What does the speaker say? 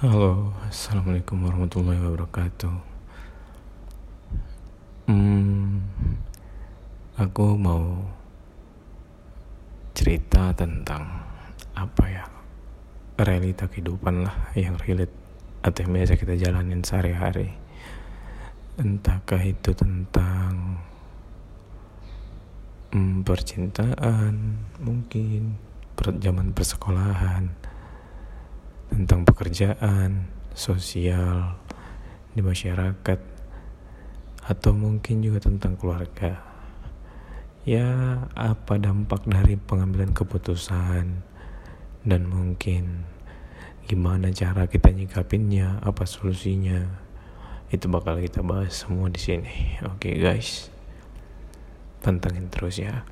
Halo, assalamualaikum warahmatullahi wabarakatuh. Hmm, aku mau cerita tentang apa ya realita kehidupan lah yang relate atau yang biasa kita jalanin sehari-hari. Entahkah itu tentang hmm, percintaan, mungkin per zaman persekolahan tentang pekerjaan, sosial, di masyarakat, atau mungkin juga tentang keluarga. Ya, apa dampak dari pengambilan keputusan dan mungkin gimana cara kita nyikapinnya, apa solusinya. Itu bakal kita bahas semua di sini. Oke, okay, guys. Pantengin terus ya.